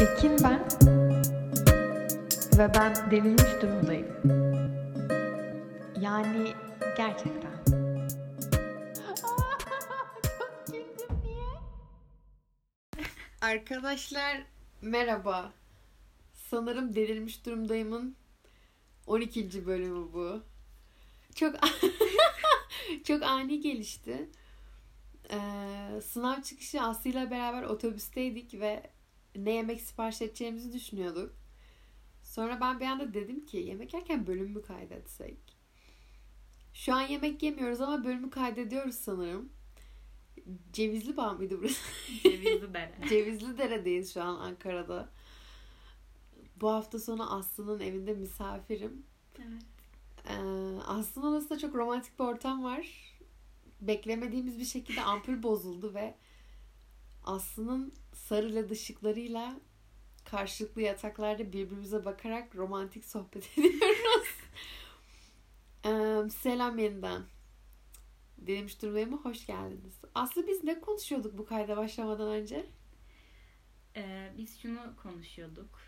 Ekin ben ve ben delirmiş durumdayım. Yani gerçekten. Çok güldüm niye? Arkadaşlar merhaba. Sanırım delirmiş durumdayımın 12. bölümü bu. Çok çok ani gelişti. Ee, sınav çıkışı Aslı ile beraber otobüsteydik ve ne yemek sipariş edeceğimizi düşünüyorduk. Sonra ben bir anda dedim ki yemek yerken bölüm mü kaydetsek? Şu an yemek yemiyoruz ama bölümü kaydediyoruz sanırım. Cevizli Bağ mıydı burası? Cevizli dere. Cevizli Dere'deyiz şu an Ankara'da. Bu hafta sonu Aslı'nın evinde misafirim. Evet. Ee, Aslı'nın odasında çok romantik bir ortam var. Beklemediğimiz bir şekilde ampul bozuldu ve Aslı'nın sarı led ışıklarıyla karşılıklı yataklarda birbirimize bakarak romantik sohbet ediyoruz. Ee, selam yeniden. Demiş durmayı Hoş geldiniz. Aslı biz ne konuşuyorduk bu kayda başlamadan önce? Ee, biz şunu konuşuyorduk.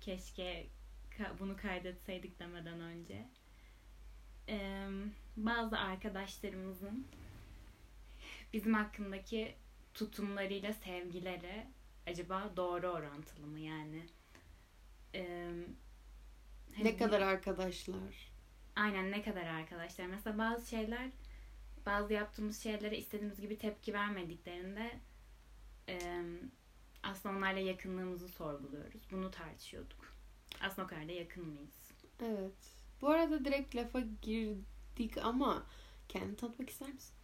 Keşke ka- bunu kaydetseydik demeden önce. Ee, bazı arkadaşlarımızın bizim hakkındaki tutumlarıyla sevgileri acaba doğru orantılı mı yani? Ee, hani Ne kadar arkadaşlar? Aynen ne kadar arkadaşlar. Mesela bazı şeyler bazı yaptığımız şeylere istediğimiz gibi tepki vermediklerinde e, aslında onlarla yakınlığımızı sorguluyoruz. Bunu tartışıyorduk. Aslında o kadar da yakın mıyız? Evet. Bu arada direkt lafa girdik ama kendini tanıtmak ister misin?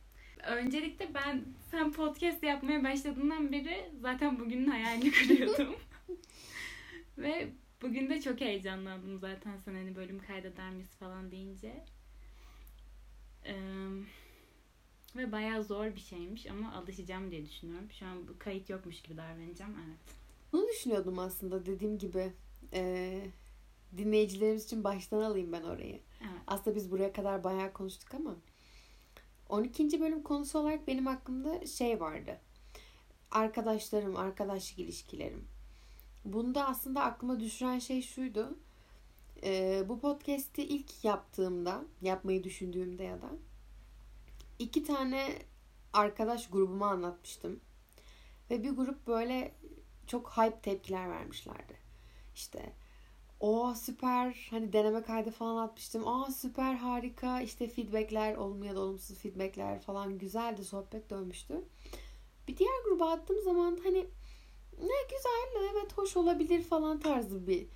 Öncelikle ben sen podcast yapmaya başladığından beri zaten bugünün hayalini kuruyordum. Ve bugün de çok heyecanlandım zaten sen hani bölüm kaydeder miyiz falan deyince. Ee, ve bayağı zor bir şeymiş ama alışacağım diye düşünüyorum. Şu an bu kayıt yokmuş gibi davranacağım. Evet. Bunu düşünüyordum aslında dediğim gibi. Ee, dinleyicilerimiz için baştan alayım ben orayı. Evet. Aslında biz buraya kadar bayağı konuştuk ama 12. bölüm konusu olarak benim aklımda şey vardı. Arkadaşlarım, arkadaşlık ilişkilerim. Bunda aslında aklıma düşüren şey şuydu. Ee, bu podcast'i ilk yaptığımda, yapmayı düşündüğümde ya da iki tane arkadaş grubumu anlatmıştım. Ve bir grup böyle çok hype tepkiler vermişlerdi. İşte o süper hani deneme kaydı falan atmıştım. Aa süper harika işte feedbackler olumlu ya da olumsuz feedbackler falan güzeldi sohbet dönmüştü. Bir diğer gruba attığım zaman hani ne güzel evet hoş olabilir falan tarzı bir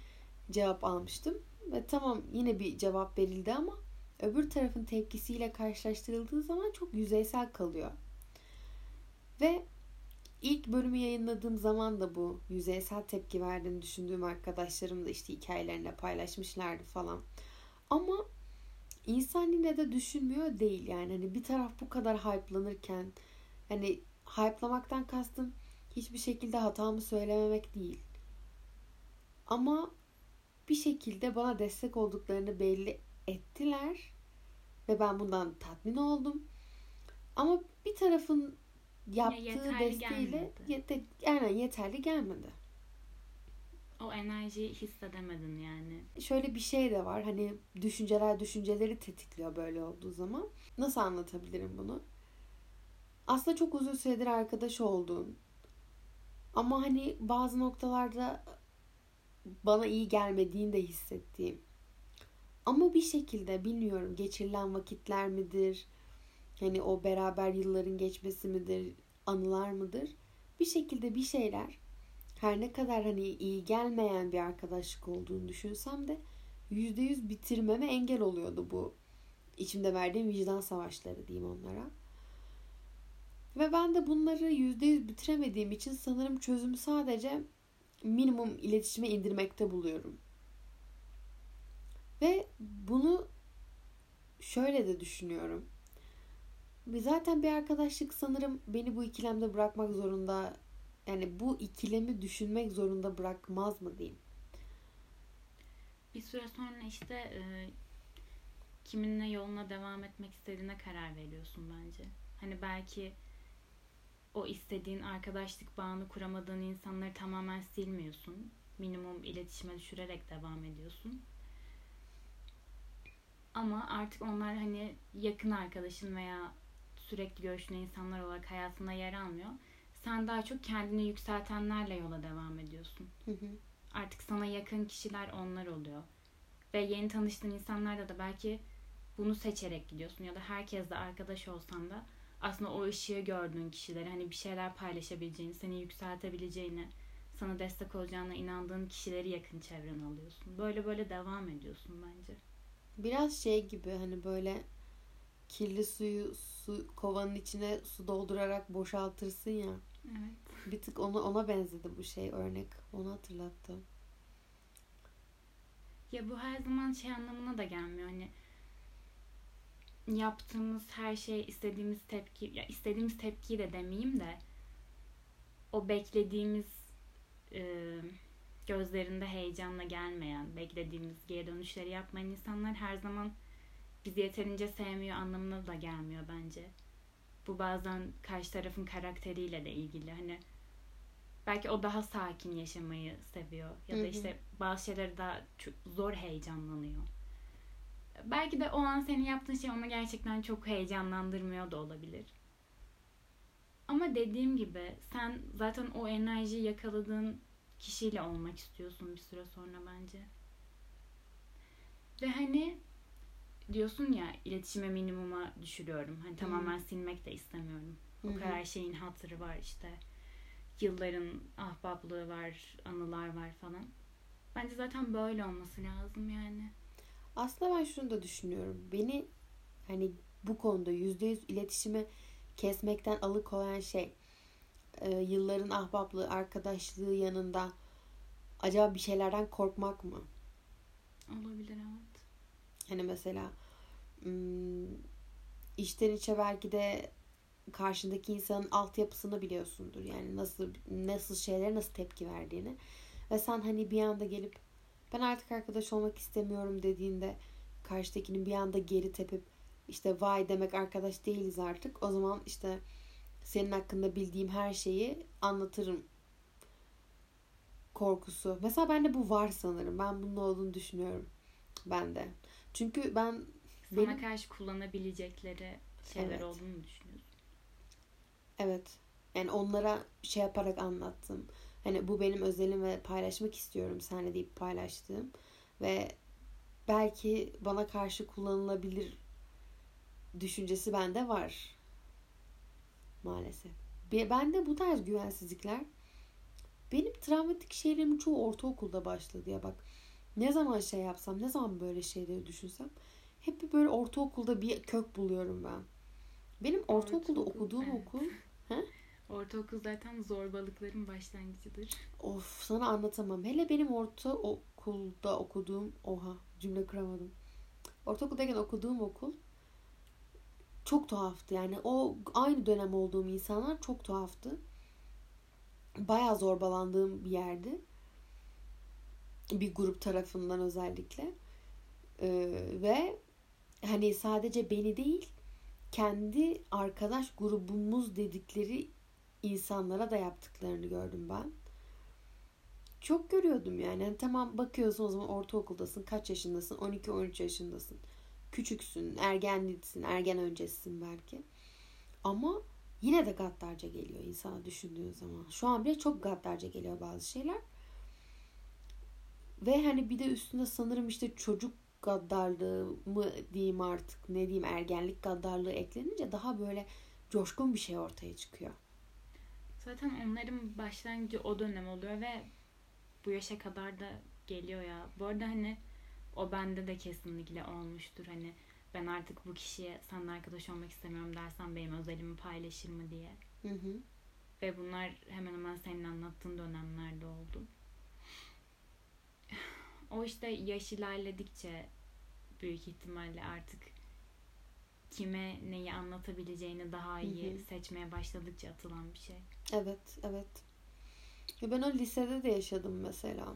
cevap almıştım. Ve tamam yine bir cevap verildi ama öbür tarafın tepkisiyle karşılaştırıldığı zaman çok yüzeysel kalıyor. Ve ilk bölümü yayınladığım zaman da bu yüzeysel tepki verdiğini düşündüğüm arkadaşlarım da işte hikayelerini paylaşmışlardı falan. Ama insan yine de düşünmüyor değil yani hani bir taraf bu kadar hype'lanırken hani hype'lamaktan kastım hiçbir şekilde hatamı söylememek değil. Ama bir şekilde bana destek olduklarını belli ettiler ve ben bundan tatmin oldum. Ama bir tarafın yaptığı yeterli desteğiyle yete, aynen yeterli gelmedi. O enerjiyi hissedemedin yani. Şöyle bir şey de var. Hani düşünceler düşünceleri tetikliyor böyle olduğu zaman. Nasıl anlatabilirim bunu? Aslında çok uzun süredir arkadaş olduğun ama hani bazı noktalarda bana iyi gelmediğini de hissettiğim. Ama bir şekilde bilmiyorum geçirilen vakitler midir? Hani o beraber yılların geçmesi midir? Anılar mıdır? Bir şekilde bir şeyler her ne kadar hani iyi gelmeyen bir arkadaşlık olduğunu düşünsem de yüzde yüz bitirmeme engel oluyordu bu içimde verdiğim vicdan savaşları diyeyim onlara. Ve ben de bunları yüzde yüz bitiremediğim için sanırım çözümü sadece minimum iletişime indirmekte buluyorum. Ve bunu şöyle de düşünüyorum. Zaten bir arkadaşlık sanırım beni bu ikilemde bırakmak zorunda yani bu ikilemi düşünmek zorunda bırakmaz mı diyeyim. Bir süre sonra işte e, kiminle yoluna devam etmek istediğine karar veriyorsun bence. Hani belki o istediğin arkadaşlık bağını kuramadığın insanları tamamen silmiyorsun. Minimum iletişime düşürerek devam ediyorsun. Ama artık onlar hani yakın arkadaşın veya sürekli görüştüğün insanlar olarak hayatında yer almıyor. Sen daha çok kendini yükseltenlerle yola devam ediyorsun. Hı hı. Artık sana yakın kişiler onlar oluyor. Ve yeni tanıştığın insanlarla da belki bunu seçerek gidiyorsun ya da herkesle arkadaş olsan da aslında o ışığı gördüğün kişileri hani bir şeyler paylaşabileceğini, seni yükseltebileceğini, sana destek olacağına inandığın kişileri yakın çevren alıyorsun. Böyle böyle devam ediyorsun bence. Biraz şey gibi hani böyle kirli suyu su kovanın içine su doldurarak boşaltırsın ya. Evet. Bir tık ona ona benzedi bu şey örnek. Onu hatırlattı. Ya bu her zaman şey anlamına da gelmiyor. Hani yaptığımız her şey istediğimiz tepki ya istediğimiz tepkiyi de demeyeyim de o beklediğimiz e, gözlerinde heyecanla gelmeyen, beklediğimiz geri dönüşleri yapmayan insanlar her zaman bizi yeterince sevmiyor anlamına da gelmiyor bence. Bu bazen karşı tarafın karakteriyle de ilgili. Hani belki o daha sakin yaşamayı seviyor ya da işte bazı şeyleri daha zor heyecanlanıyor. Belki de o an senin yaptığın şey onu gerçekten çok heyecanlandırmıyor da olabilir. Ama dediğim gibi sen zaten o enerjiyi yakaladığın kişiyle olmak istiyorsun bir süre sonra bence. Ve hani diyorsun ya iletişime minimuma düşürüyorum. Hani tamamen silmek de istemiyorum. O kadar şeyin hatırı var işte. Yılların ahbaplığı var, anılar var falan. Bence zaten böyle olması lazım yani. Aslında ben şunu da düşünüyorum. Beni hani bu konuda yüzde yüz iletişimi kesmekten alıkoyan şey e, yılların ahbaplığı, arkadaşlığı yanında acaba bir şeylerden korkmak mı? Olabilir evet. Hani mesela içten içe belki de karşındaki insanın altyapısını biliyorsundur. Yani nasıl nasıl şeylere nasıl tepki verdiğini. Ve sen hani bir anda gelip ben artık arkadaş olmak istemiyorum dediğinde karşıdakinin bir anda geri tepip işte vay demek arkadaş değiliz artık. O zaman işte senin hakkında bildiğim her şeyi anlatırım korkusu. Mesela bende bu var sanırım. Ben bunun olduğunu düşünüyorum. Ben de. Çünkü ben Sana Benim- karşı kullanabilecekleri şeyler Evet. olduğunu düşünüyorsun. Evet. Yani onlara şey yaparak anlattım. Hani bu benim özelim ve paylaşmak istiyorum seninle deyip paylaştığım. Ve belki bana karşı kullanılabilir düşüncesi bende var. Maalesef. Be- Bende bu tarz güvensizlikler benim travmatik şeylerimin çoğu ortaokulda başladı ya bak. Ne zaman şey yapsam, ne zaman böyle şeyleri düşünsem hep bir böyle ortaokulda bir kök buluyorum ben. Benim ortaokulda Ortaokul, okuduğum evet. okul Ortaokul zaten zorbalıkların başlangıcıdır. Of sana anlatamam. Hele benim ortaokulda okuduğum oha cümle kuramadım. Ortaokuldayken okuduğum okul çok tuhaftı. Yani o aynı dönem olduğum insanlar çok tuhaftı. Bayağı zorbalandığım bir yerdi. Bir grup tarafından özellikle. Ee, ve hani sadece beni değil kendi arkadaş grubumuz dedikleri insanlara da yaptıklarını gördüm ben. Çok görüyordum yani. Hani tamam bakıyorsun o zaman ortaokuldasın. Kaç yaşındasın? 12-13 yaşındasın. Küçüksün. Ergenliksin. Ergen öncesisin belki. Ama yine de gaddarca geliyor insana düşündüğün zaman. Şu an bile çok gaddarca geliyor bazı şeyler. Ve hani bir de üstüne sanırım işte çocuk gaddarlığı mı diyeyim artık ne diyeyim ergenlik gaddarlığı eklenince daha böyle coşkun bir şey ortaya çıkıyor. Zaten onların başlangıcı o dönem oluyor ve bu yaşa kadar da geliyor ya. Bu arada hani o bende de kesinlikle olmuştur. Hani ben artık bu kişiye seninle arkadaş olmak istemiyorum dersen benim özelimi paylaşır mı diye. Hı hı. Ve bunlar hemen hemen senin anlattığın dönemlerde oldu. O işte yaş ilerledikçe büyük ihtimalle artık kime neyi anlatabileceğini daha iyi Hı hı. seçmeye başladıkça atılan bir şey. Evet, evet. Ya ben o lisede de yaşadım mesela.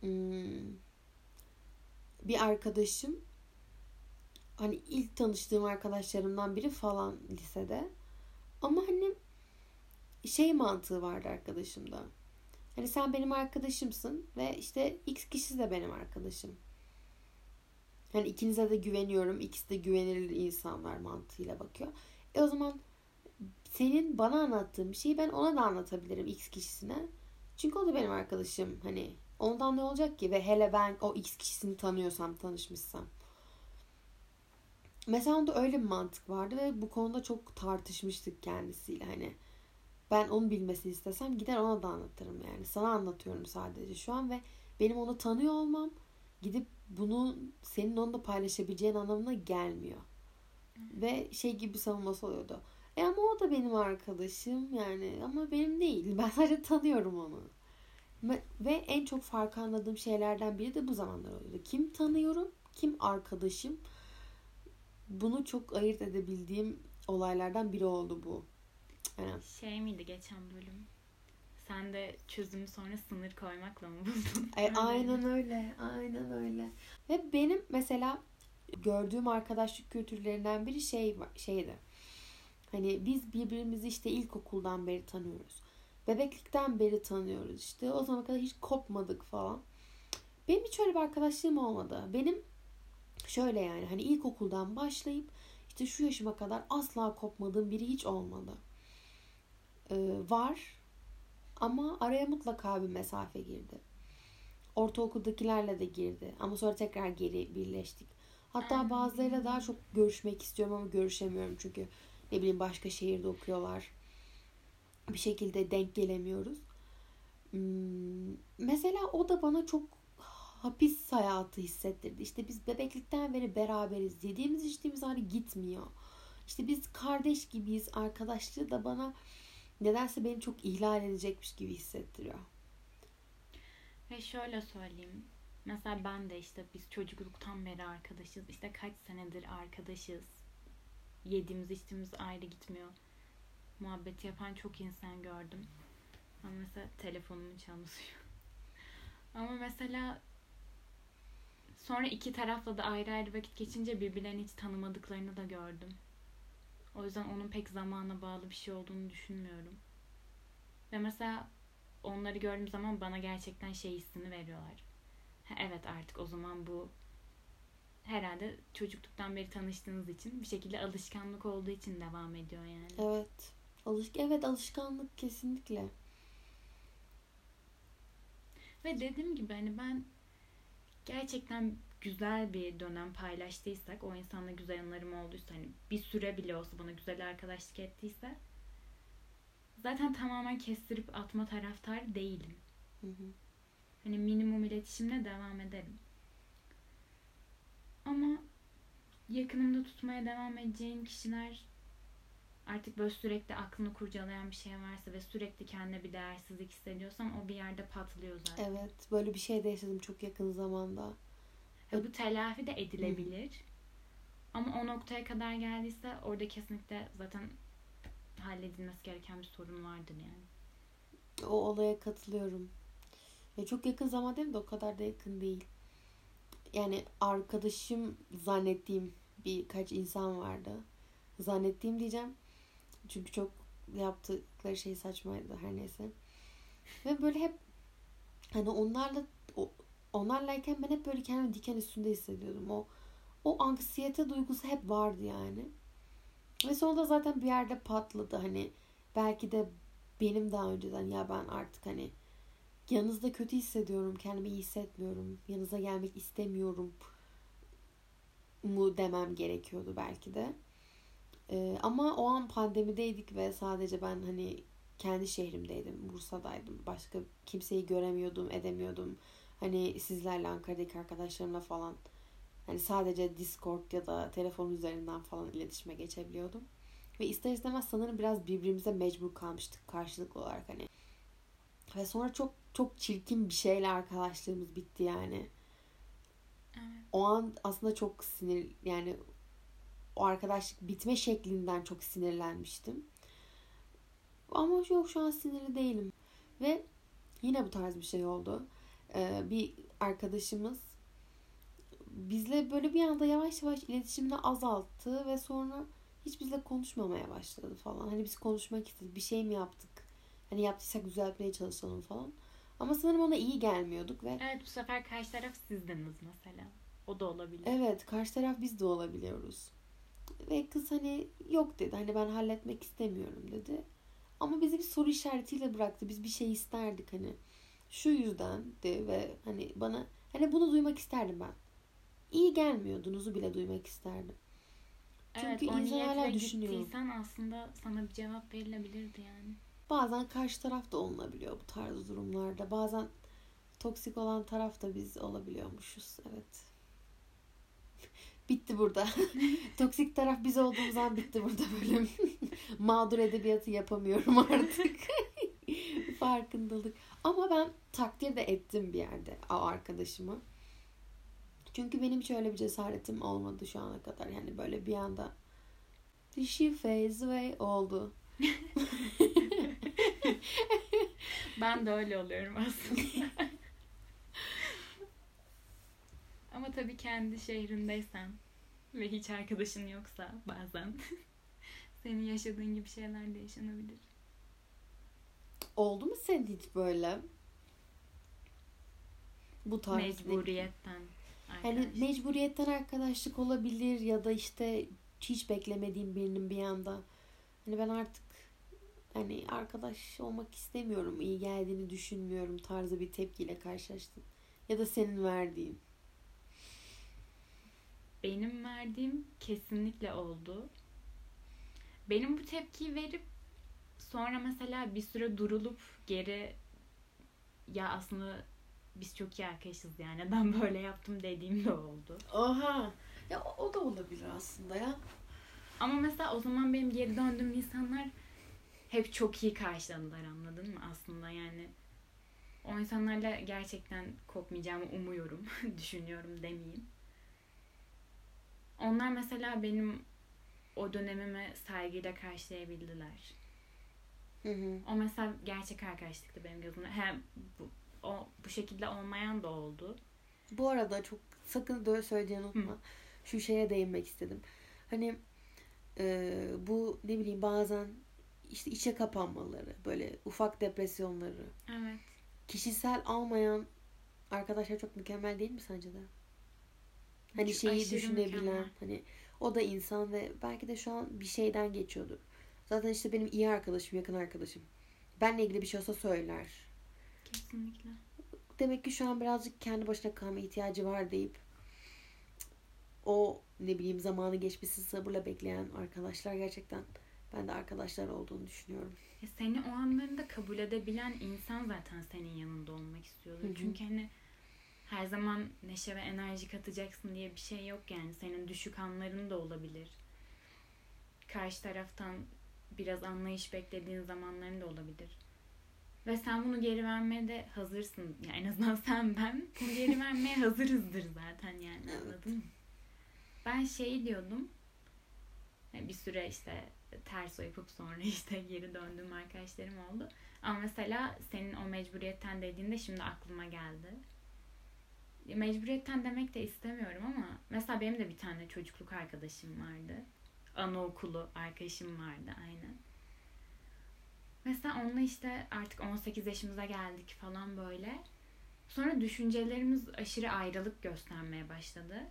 Hmm. Bir arkadaşım hani ilk tanıştığım arkadaşlarımdan biri falan lisede. Ama hani şey mantığı vardı arkadaşımda. Hani sen benim arkadaşımsın ve işte X kişisi de benim arkadaşım. Hani ikinize de güveniyorum. İkisi de güvenilir insanlar mantığıyla bakıyor. E o zaman senin bana anlattığın bir şeyi ben ona da anlatabilirim X kişisine. Çünkü o da benim arkadaşım. Hani ondan ne olacak ki? Ve hele ben o X kişisini tanıyorsam, tanışmışsam. Mesela onda öyle bir mantık vardı ve bu konuda çok tartışmıştık kendisiyle. Hani ben onu bilmesini istesem gider ona da anlatırım yani. Sana anlatıyorum sadece şu an ve benim onu tanıyor olmam gidip bunu senin onunla paylaşabileceğin anlamına gelmiyor. Ve şey gibi savunması oluyordu. E ama o da benim arkadaşım yani ama benim değil. Ben sadece tanıyorum onu. Ve en çok farkı anladığım şeylerden biri de bu zamanlar oluyordu. Kim tanıyorum, kim arkadaşım. Bunu çok ayırt edebildiğim olaylardan biri oldu bu. Yani. Şey miydi geçen bölüm? Sen de çözümü sonra sınır koymakla mı buldun? E, aynen öyle. Aynen öyle. Ve benim mesela gördüğüm arkadaşlık kültürlerinden biri şey şeydi. Hani biz birbirimizi işte ilkokuldan beri tanıyoruz. Bebeklikten beri tanıyoruz işte. O zamana kadar hiç kopmadık falan. Benim hiç öyle bir arkadaşlığım olmadı. Benim şöyle yani hani ilkokuldan başlayıp işte şu yaşıma kadar asla kopmadığım biri hiç olmadı. Ee, var ama araya mutlaka bir mesafe girdi. Ortaokuldakilerle de girdi. Ama sonra tekrar geri birleştik. Hatta bazılarıyla daha çok görüşmek istiyorum ama görüşemiyorum çünkü ne bileyim başka şehirde okuyorlar. Bir şekilde denk gelemiyoruz. Hmm, mesela o da bana çok hapis hayatı hissettirdi. İşte biz bebeklikten beri beraberiz. Yediğimiz içtiğimiz hali gitmiyor. İşte biz kardeş gibiyiz. Arkadaşlığı da bana nedense beni çok ihlal edecekmiş gibi hissettiriyor. Ve şöyle söyleyeyim. Mesela ben de işte biz çocukluktan beri arkadaşız. İşte kaç senedir arkadaşız. Yediğimiz içtiğimiz ayrı gitmiyor. Muhabbet yapan çok insan gördüm. Ama mesela telefonumun çalışıyor. Ama mesela sonra iki tarafla da ayrı ayrı vakit geçince birbirlerini hiç tanımadıklarını da gördüm. O yüzden onun pek zamana bağlı bir şey olduğunu düşünmüyorum. Ve mesela onları gördüğüm zaman bana gerçekten şey hissini veriyorlar. Ha, evet artık o zaman bu herhalde çocukluktan beri tanıştığınız için bir şekilde alışkanlık olduğu için devam ediyor yani. Evet. Alış evet alışkanlık kesinlikle. Ve dediğim gibi hani ben gerçekten güzel bir dönem paylaştıysak, o insanla güzel anılarım olduysa, hani bir süre bile olsa bana güzel arkadaşlık ettiyse zaten tamamen kestirip atma taraftar değilim. Hı hı. Hani minimum iletişimle devam ederim. Ama yakınımda tutmaya devam edeceğim kişiler artık böyle sürekli aklını kurcalayan bir şey varsa ve sürekli kendine bir değersizlik hissediyorsan o bir yerde patlıyor zaten. Evet böyle bir şey de yaşadım çok yakın zamanda. Ya bu telafi de edilebilir. Hı. Ama o noktaya kadar geldiyse orada kesinlikle zaten halledilmesi gereken bir sorun vardır yani. O olaya katılıyorum. Ya çok yakın zaman değil mi de o kadar da yakın değil. Yani arkadaşım zannettiğim birkaç insan vardı. Zannettiğim diyeceğim. Çünkü çok yaptıkları şey saçmaydı her neyse. Ve böyle hep hani onlarla onlarlayken ben hep böyle kendimi diken üstünde hissediyordum. O o anksiyete duygusu hep vardı yani. Ve sonra da zaten bir yerde patladı. Hani belki de benim daha önceden ya ben artık hani yanınızda kötü hissediyorum, kendimi iyi hissetmiyorum, yanınıza gelmek istemiyorum mu demem gerekiyordu belki de. Ee, ama o an pandemideydik ve sadece ben hani kendi şehrimdeydim, Bursa'daydım. Başka kimseyi göremiyordum, edemiyordum. Hani sizlerle Ankara'daki arkadaşlarımla falan hani sadece Discord ya da telefon üzerinden falan iletişime geçebiliyordum. Ve ister istemez sanırım biraz birbirimize mecbur kalmıştık karşılıklı olarak hani. Ve sonra çok çok çirkin bir şeyle arkadaşlığımız bitti yani. Evet. O an aslında çok sinir yani o arkadaşlık bitme şeklinden çok sinirlenmiştim. Ama yok şu an sinirli değilim. Ve yine bu tarz bir şey oldu. Ee, bir arkadaşımız bizle böyle bir anda yavaş yavaş iletişimini azalttı ve sonra hiç bizle konuşmamaya başladı falan. Hani biz konuşmak istedik. Bir şey mi yaptık? Hani yaptıysak düzeltmeye çalışalım falan. Ama sanırım ona iyi gelmiyorduk ve Evet bu sefer karşı taraf sizdiniz mesela. O da olabilir. evet karşı taraf biz de olabiliyoruz. Ve kız hani yok dedi. Hani ben halletmek istemiyorum dedi. Ama bizi bir soru işaretiyle bıraktı. Biz bir şey isterdik hani. Şu yüzden de ve hani bana hani bunu duymak isterdim ben. İyi gelmiyordunuzu bile duymak isterdim. evet, çünkü o insan hala düşünüyor. gittiysen aslında sana bir cevap verilebilirdi yani. Bazen karşı taraf da olunabiliyor bu tarz durumlarda. Bazen toksik olan taraf da biz olabiliyormuşuz. Evet. Bitti burada. toksik taraf biz olduğumuz zaman bitti burada bölüm. Mağdur edebiyatı yapamıyorum artık. Farkındalık. Ama ben takdir de ettim bir yerde o arkadaşımı. Çünkü benim hiç öyle bir cesaretim olmadı şu ana kadar. Yani böyle bir anda she phase away oldu. Ben de öyle oluyorum aslında. Ama tabii kendi şehrindeysen ve hiç arkadaşın yoksa bazen senin yaşadığın gibi şeyler de yaşanabilir. Oldu mu senin hiç böyle? Bu tarz Mecburiyetten. Hani mecburiyetten arkadaşlık olabilir ya da işte hiç beklemediğim birinin bir anda hani ben artık hani arkadaş olmak istemiyorum, iyi geldiğini düşünmüyorum tarzı bir tepkiyle karşılaştın. Ya da senin verdiğin. Benim verdiğim kesinlikle oldu. Benim bu tepkiyi verip sonra mesela bir süre durulup geri ya aslında biz çok iyi arkadaşız yani neden böyle yaptım dediğim de oldu. Oha. Ya o, o da olabilir aslında ya. Ama mesela o zaman benim geri döndüğüm insanlar hep çok iyi karşıladılar anladın mı aslında yani. O insanlarla gerçekten kopmayacağımı umuyorum, düşünüyorum demeyeyim. Onlar mesela benim o dönemimi saygıyla karşılayabildiler. Hı hı. O mesela gerçek arkadaşlıktı benim gözümde. Hem bu, o, bu şekilde olmayan da oldu. Bu arada çok sakın böyle söyleyeceğini unutma. Şu şeye değinmek istedim. Hani e, bu ne bileyim bazen işte içe kapanmaları, böyle ufak depresyonları, Evet. kişisel almayan arkadaşlar çok mükemmel değil mi sence de? Hani Çok şeyi düşünebilen, mükemmel. hani o da insan ve belki de şu an bir şeyden geçiyordur. Zaten işte benim iyi arkadaşım, yakın arkadaşım. Benle ilgili bir şey olsa söyler. Kesinlikle. Demek ki şu an birazcık kendi başına kalma ihtiyacı var deyip o ne bileyim zamanı geçmesi sabırla bekleyen arkadaşlar gerçekten ben de arkadaşlar olduğunu düşünüyorum. Ya seni o anlarında kabul edebilen insan zaten senin yanında olmak istiyordur. Çünkü hani her zaman neşe ve enerji katacaksın diye bir şey yok yani. Senin düşük anların da olabilir. Karşı taraftan biraz anlayış beklediğin zamanların da olabilir. Ve sen bunu geri vermeye de hazırsın. Yani en azından sen ben bunu geri vermeye hazırızdır zaten yani anladın mı? Ben şey diyordum. Bir süre işte ters yapıp sonra işte geri döndüğüm arkadaşlarım oldu. Ama mesela senin o mecburiyetten dediğinde şimdi aklıma geldi. Mecburiyetten demek de istemiyorum ama mesela benim de bir tane çocukluk arkadaşım vardı. Anaokulu arkadaşım vardı aynen. Mesela onunla işte artık 18 yaşımıza geldik falan böyle. Sonra düşüncelerimiz aşırı ayrılık göstermeye başladı.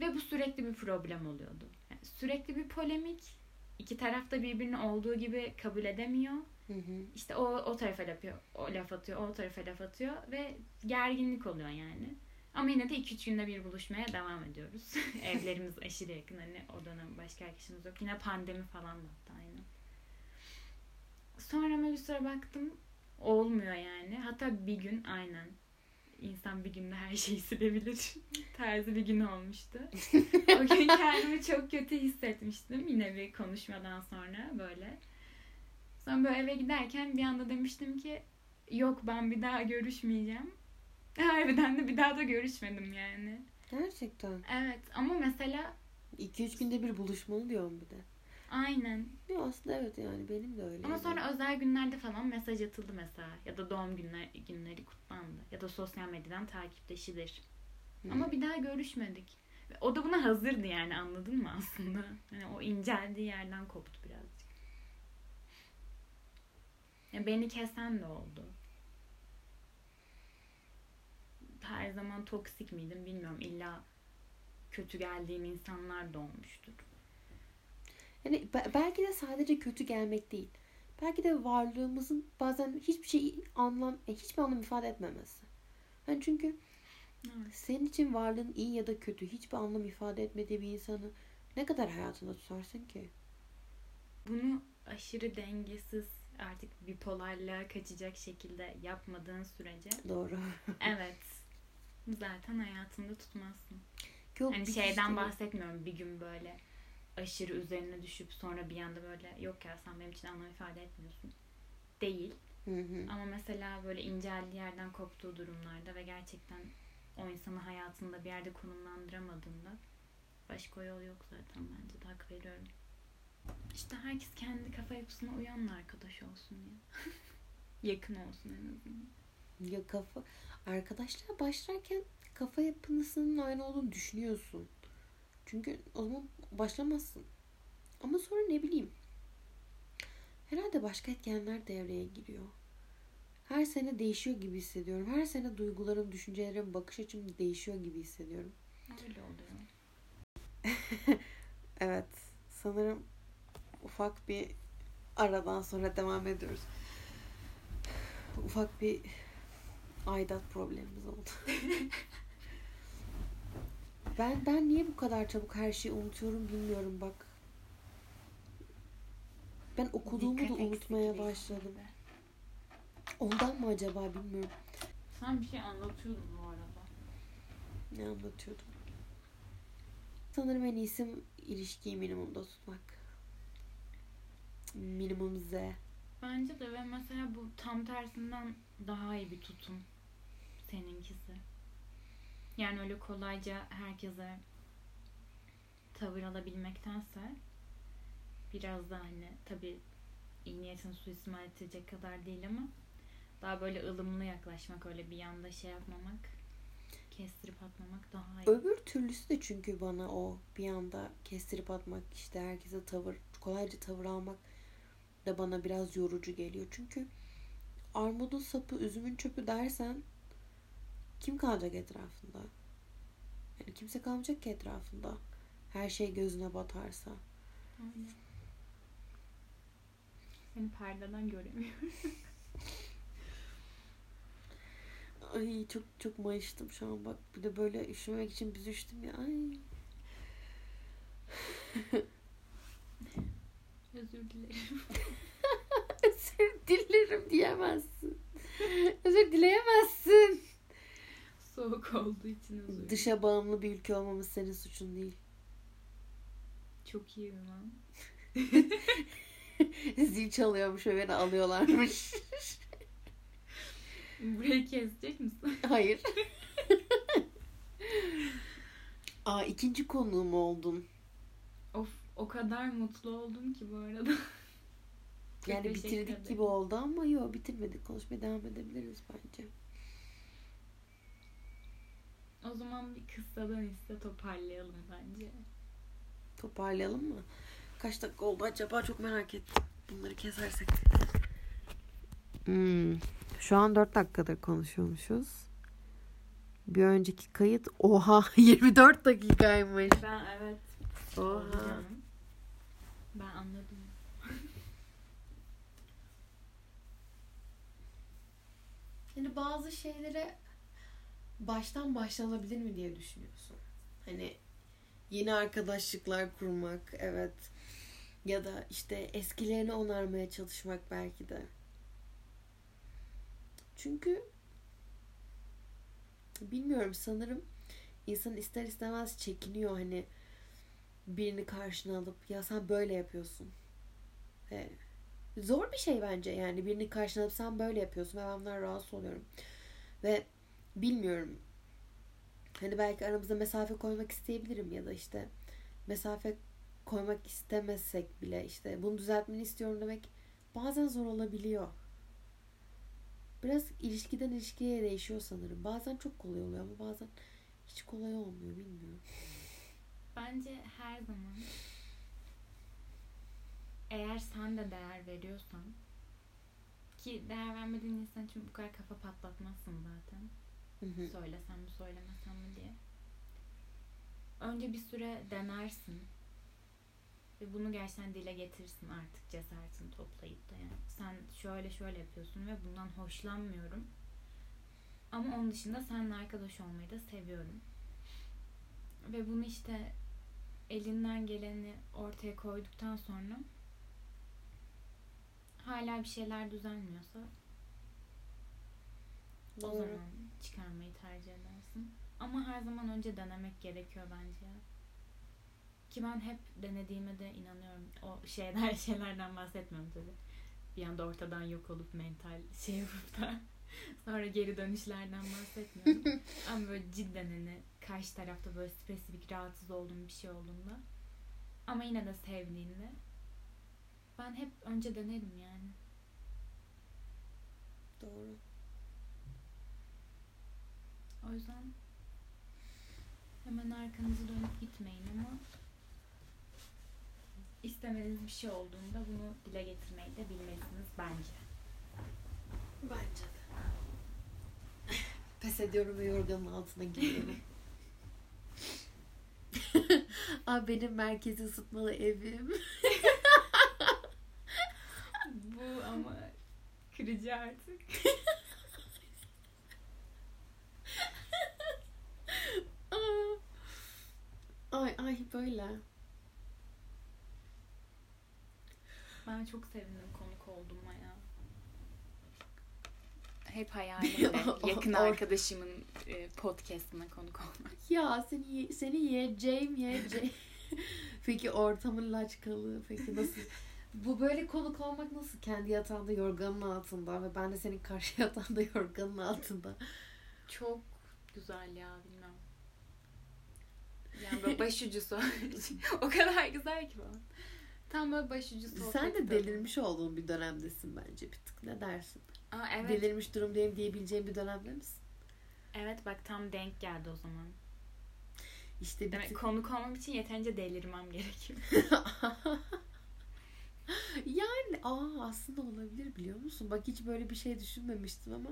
Ve bu sürekli bir problem oluyordu. Yani sürekli bir polemik. İki taraf da birbirini olduğu gibi kabul edemiyor. Hı hı. İşte o o tarafa laf o laf atıyor, o tarafa laf atıyor ve gerginlik oluyor yani. Ama yine de 2-3 günde bir buluşmaya devam ediyoruz. Evlerimiz aşırı yakın. Hani o dönem başka arkadaşımız yok. Yine pandemi falan da hatta aynen. Sonra süre baktım olmuyor yani. Hatta bir gün aynen. İnsan bir günde her şeyi silebilir. Tarzı bir gün olmuştu. o gün kendimi çok kötü hissetmiştim. Yine bir konuşmadan sonra böyle. Sonra böyle eve giderken bir anda demiştim ki yok ben bir daha görüşmeyeceğim. Harbiden de bir daha da görüşmedim yani. Gerçekten. Evet ama mesela 2-3 günde bir buluşmalı diyorum bir de. aynen. Ya aslında evet yani benim de öyle. Ama sonra özel günlerde falan mesaj atıldı mesela. Ya da doğum günler, günleri kutlandı. Ya da sosyal medyadan takipleşilir. Hı. Ama bir daha görüşmedik. O da buna hazırdı yani anladın mı aslında? Hani o inceldiği yerden koptu birazcık. Ya beni kesen de oldu. Her zaman toksik miydim bilmiyorum. İlla kötü geldiğim insanlar da olmuştur. Yani be- belki de sadece kötü gelmek değil. Belki de varlığımızın bazen hiçbir şey anlam, e, hiçbir anlam ifade etmemesi. Yani çünkü Evet. senin için varlığın iyi ya da kötü hiçbir anlam ifade etmediği bir insanı ne kadar hayatında tutarsın ki? Bunu aşırı dengesiz artık bipolarlığa kaçacak şekilde yapmadığın sürece Doğru. evet zaten hayatında tutmazsın. Yok, Hani şeyden kişi- bahsetmiyorum bir gün böyle aşırı üzerine düşüp sonra bir anda böyle yok ya sen benim için anlam ifade etmiyorsun. Değil. Hı hı. Ama mesela böyle inceldiği yerden koptuğu durumlarda ve gerçekten o insanı hayatında bir yerde konumlandıramadığında başka yol yok zaten bence de hak veriyorum. İşte herkes kendi kafa yapısına uyanla arkadaş olsun ya. Yakın olsun en azından. Ya kafa arkadaşlar başlarken kafa yapınızın aynı olduğunu düşünüyorsun. Çünkü o zaman başlamazsın. Ama sonra ne bileyim. Herhalde başka etkenler devreye giriyor. Her sene değişiyor gibi hissediyorum. Her sene duygularım, düşüncelerim, bakış açım değişiyor gibi hissediyorum. Öyle oluyor. Evet. Sanırım ufak bir aradan sonra devam ediyoruz. Ufak bir aidat problemimiz oldu. ben ben niye bu kadar çabuk her şeyi unutuyorum bilmiyorum bak. Ben okuduğumu Dikkat da unutmaya başladım. gibi. Ondan mı acaba bilmiyorum. Sen bir şey anlatıyordun bu arada. Ne anlatıyordum? Sanırım en iyisi ilişkiyi minimumda tutmak. Minimum Z. Bence de ve mesela bu tam tersinden daha iyi bir tutum seninkisi. Yani öyle kolayca herkese tavır alabilmektense biraz da hani tabi iyi niyetini suistimal edecek kadar değil ama daha böyle ılımlı yaklaşmak öyle bir yanda şey yapmamak kestirip atmamak daha iyi. Öbür türlüsü de çünkü bana o bir anda kestirip atmak işte herkese tavır kolayca tavır almak da bana biraz yorucu geliyor. Çünkü armudun sapı üzümün çöpü dersen kim kalacak etrafında? Yani kimse kalmayacak ki etrafında. Her şey gözüne batarsa. Aynen. Seni perdeden göremiyorum. Ay çok çok mayıştım şu an bak. Bir de böyle üşümek için biz üşüdüm ya. Ay. Özür dilerim. Özür dilerim diyemezsin. Özür dileyemezsin. Soğuk olduğu için dilerim. Dışa bağımlı bir ülke olmamız senin suçun değil. Çok iyi lan. Zil çalıyormuş ve beni alıyorlarmış. Burayı kesecek misin? Hayır. Aa ikinci konuğum oldun. Of o kadar mutlu oldum ki bu arada. Yani bitirdik gibi oldu ama yok bitirmedik. Konuşmaya devam edebiliriz bence. O zaman bir kıssadan iste toparlayalım bence. Toparlayalım mı? Kaç dakika oldu acaba çok merak ettim. Bunları kesersek. Hmm. Şu an 4 dakikadır konuşuyormuşuz. Bir önceki kayıt oha 24 dakikaymış. Ben evet. Oha. Ben anladım. Yani bazı şeylere baştan başlanabilir mi diye düşünüyorsun. Hani yeni arkadaşlıklar kurmak, evet. Ya da işte eskilerini onarmaya çalışmak belki de. Çünkü bilmiyorum sanırım insan ister istemez çekiniyor hani birini karşına alıp ya sen böyle yapıyorsun. Ve zor bir şey bence yani birini karşına alıp sen böyle yapıyorsun ve ben bundan rahatsız oluyorum. Ve bilmiyorum hani belki aramıza mesafe koymak isteyebilirim ya da işte mesafe koymak istemezsek bile işte bunu düzeltmeni istiyorum demek bazen zor olabiliyor. Biraz ilişkiden ilişkiye değişiyor sanırım. Bazen çok kolay oluyor ama bazen hiç kolay olmuyor bilmiyorum. Bence her zaman eğer sen de değer veriyorsan ki değer vermediğin insan için bu kadar kafa patlatmazsın zaten. Hı hı. Söylesem mi söylemesem mi diye. Önce bir süre denersin. Ve bunu gerçekten dile getirsin artık cesaretini toplayıp da yani. Sen şöyle şöyle yapıyorsun ve bundan hoşlanmıyorum. Ama onun dışında seninle arkadaş olmayı da seviyorum. Ve bunu işte elinden geleni ortaya koyduktan sonra hala bir şeyler düzelmiyorsa o zaman çıkarmayı tercih edersin. Ama her zaman önce denemek gerekiyor bence. Ki ben hep denediğime de inanıyorum. O şeyler şeylerden bahsetmiyorum tabii. Bir anda ortadan yok olup mental şey yapıp da sonra geri dönüşlerden bahsetmiyorum. Ama böyle cidden hani karşı tarafta böyle spesifik rahatsız olduğum bir şey olduğunda ama yine de sevdiğinde ben hep önce denerim yani. Doğru. O yüzden hemen arkanızı dönüp gitmeyin ama istemediğiniz bir şey olduğunda bunu dile getirmeyi de bilmelisiniz bence. Bence de. Pes ediyorum ve yorganın altına giriyorum. Aa, benim merkezi ısıtmalı evim. Bu ama kırıcı artık. Aa. ay ay böyle. Ben çok sevindim konuk olduğuma ya. Hep hayalimde yakın arkadaşımın e, podcastına konuk olmak. Ya seni seni yiyeceğim yiyeceğim. peki ortamın laçkalığı peki nasıl? Bu böyle konuk olmak nasıl? Kendi yatağında yorganın altında ve ben de senin karşı yatağında yorganın altında. Çok güzel ya bilmem. Yani böyle başucu sohbet. o kadar güzel ki falan. Tam böyle başucu sohbet. Sen de delirmiş olduğun bir dönemdesin bence bir tık. Ne dersin? Aa, evet. Delirmiş durumdayım diyebileceğim bir dönemde misin? Evet bak tam denk geldi o zaman. İşte bir Demek tık... konuk olmam için yeterince delirmem gerekiyor. yani aa aslında olabilir biliyor musun? Bak hiç böyle bir şey düşünmemiştim ama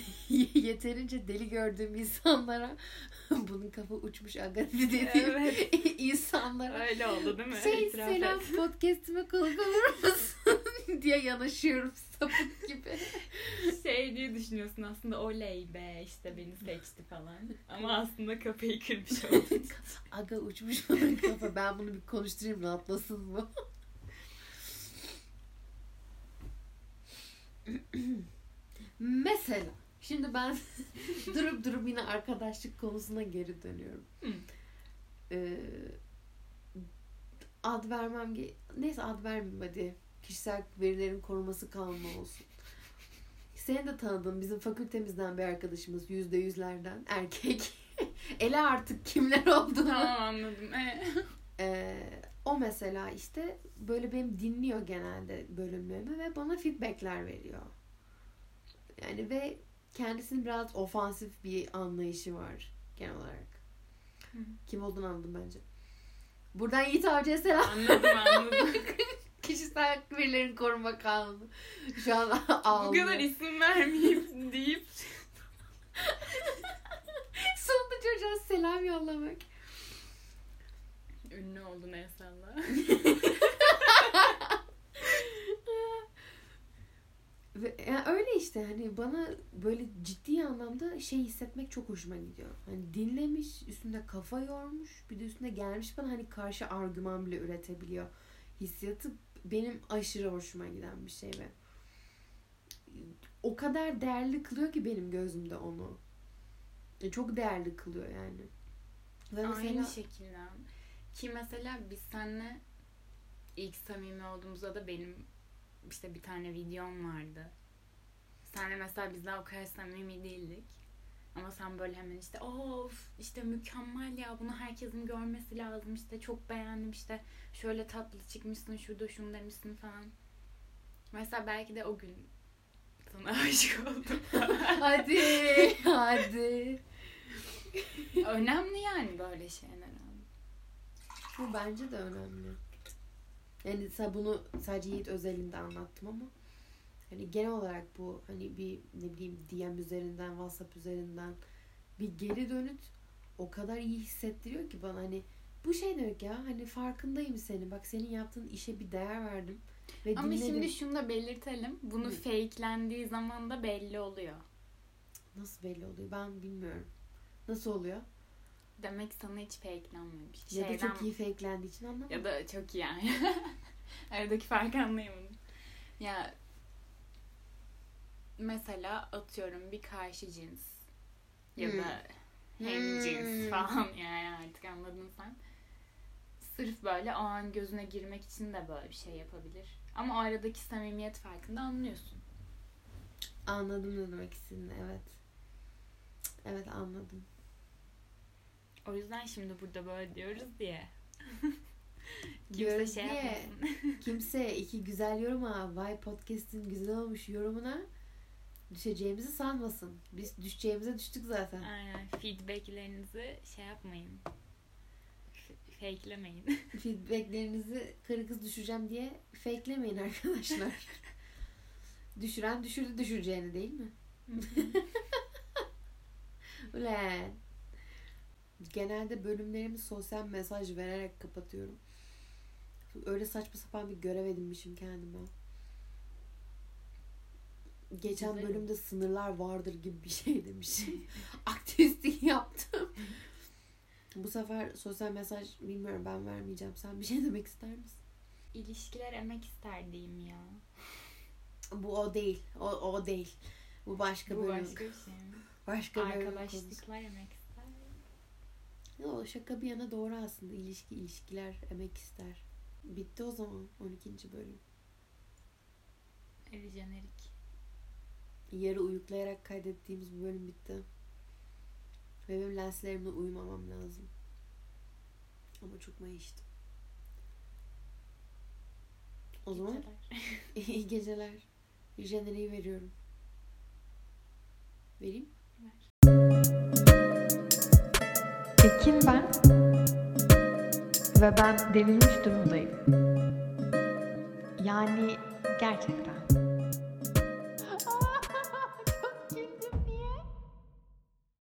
yeterince deli gördüğüm insanlara bunun kafa uçmuş aga dediğim Evet. insanlara Öyle oldu değil mi? şey İtiraf selam et. podcastime konuk olur musun diye yanaşıyorum sapık gibi. Şey diye düşünüyorsun aslında oley be işte beni seçti falan. Ama aslında kafayı kırmış oldun. Aga uçmuş bunun kafa ben bunu bir konuşturayım rahatlasın bu. Mesela şimdi ben durup durup yine arkadaşlık konusuna geri dönüyorum. Hı. Ee, ad vermem ge- neyse ad vermeyeyim hadi. Kişisel verilerin koruması kanunu olsun. Senin de tanıdığın bizim fakültemizden bir arkadaşımız yüzde yüzlerden erkek. Ele artık kimler olduğunu. tamam anladım. Ee, Ee, o mesela işte böyle benim dinliyor genelde bölümlerimi ve bana feedbackler veriyor. Yani ve kendisinin biraz ofansif bir anlayışı var genel olarak. Hı. Kim olduğunu anladım bence. Buradan Yiğit Avcı'ya selam. anladım anladım. Kişisel verilerin koruma kanunu. Şu an Bu ağlıyor. kadar isim vermeyeyim deyip Sonunda çocuğa selam yollamak. ünlü oldun Esra'la. Ve yani öyle işte hani bana böyle ciddi anlamda şey hissetmek çok hoşuma gidiyor. Hani dinlemiş, üstünde kafa yormuş, bir de üstüne gelmiş bana hani karşı argüman bile üretebiliyor. Hissiyatı benim aşırı hoşuma giden bir şey ve o kadar değerli kılıyor ki benim gözümde onu. E, Çok değerli kılıyor yani. Ve mesela Aynı şekilde. Ki mesela biz seninle ilk samimi olduğumuzda da benim işte bir tane videom vardı. Senle mesela biz daha o kadar samimi değildik. Ama sen böyle hemen işte of işte mükemmel ya bunu herkesin görmesi lazım işte çok beğendim işte şöyle tatlı çıkmışsın şurada şunu demişsin falan. Mesela belki de o gün sana aşık oldum. hadi hadi. Önemli yani böyle şeyler abi. Bu bence de önemli. Yani bunu sadece Yiğit özelinde anlattım ama hani genel olarak bu hani bir ne bileyim DM üzerinden, WhatsApp üzerinden bir geri dönüt o kadar iyi hissettiriyor ki bana hani bu şey demek ya hani farkındayım senin. Bak senin yaptığın işe bir değer verdim ve Ama dinledim. şimdi şunu da belirtelim. Bunu Hı. fakelendiği zaman da belli oluyor. Nasıl belli oluyor ben bilmiyorum. Nasıl oluyor? Demek sana hiç fakelenmemiş. Ya da Şeyden- çok iyi fakelendiği için anlamadım. Ya da çok iyi yani. Aradaki farkı anlayamadım. Ya mesela atıyorum bir karşı cins ya Hmm. da hem Hmm. cins falan yani artık anladın sen. Sırf böyle o an gözüne girmek için de böyle bir şey yapabilir. Ama o aradaki samimiyet farkını da anlıyorsun. Anladım ne demek istediğini evet. Evet anladım. O yüzden şimdi burada böyle diyoruz diye. Kimse şey diye yapmasın. kimse iki güzel yoruma vay podcast'in güzel olmuş yorumuna düşeceğimizi sanmasın. Biz düşeceğimize düştük zaten. Aynen feedbacklerinizi şey yapmayın. Fakelemeyin. Feedbacklerinizi karı kız düşüreceğim diye fakelemeyin arkadaşlar. Düşüren düşürdü düşüreceğini değil mi? Ulan. Genelde bölümlerimi sosyal mesaj vererek kapatıyorum. Öyle saçma sapan bir görev edinmişim kendime. Geçen Güzel. bölümde sınırlar vardır gibi bir şey demiş. Aktivistlik yaptım. Bu sefer sosyal mesaj bilmiyorum ben vermeyeceğim. Sen bir şey demek ister misin? İlişkiler emek ister diyeyim ya. Bu o değil. O, o değil. Bu başka Bu bölüm. başka bir şey? Başka. Arkadaşlıklar emek. Yo, şaka bir yana doğru aslında. İlişki ilişkiler emek ister. Bitti o zaman 12. bölüm. Eli jenerik. Yarı uyuklayarak kaydettiğimiz bu bölüm bitti. Ve benim lenslerimle uyumamam lazım. Ama çok mayıştım. O zaman Geceler. iyi geceler. Jeneriği veriyorum. Vereyim. Ekin ben. Ve ben devrilmiş durumdayım. Yani gerçekten.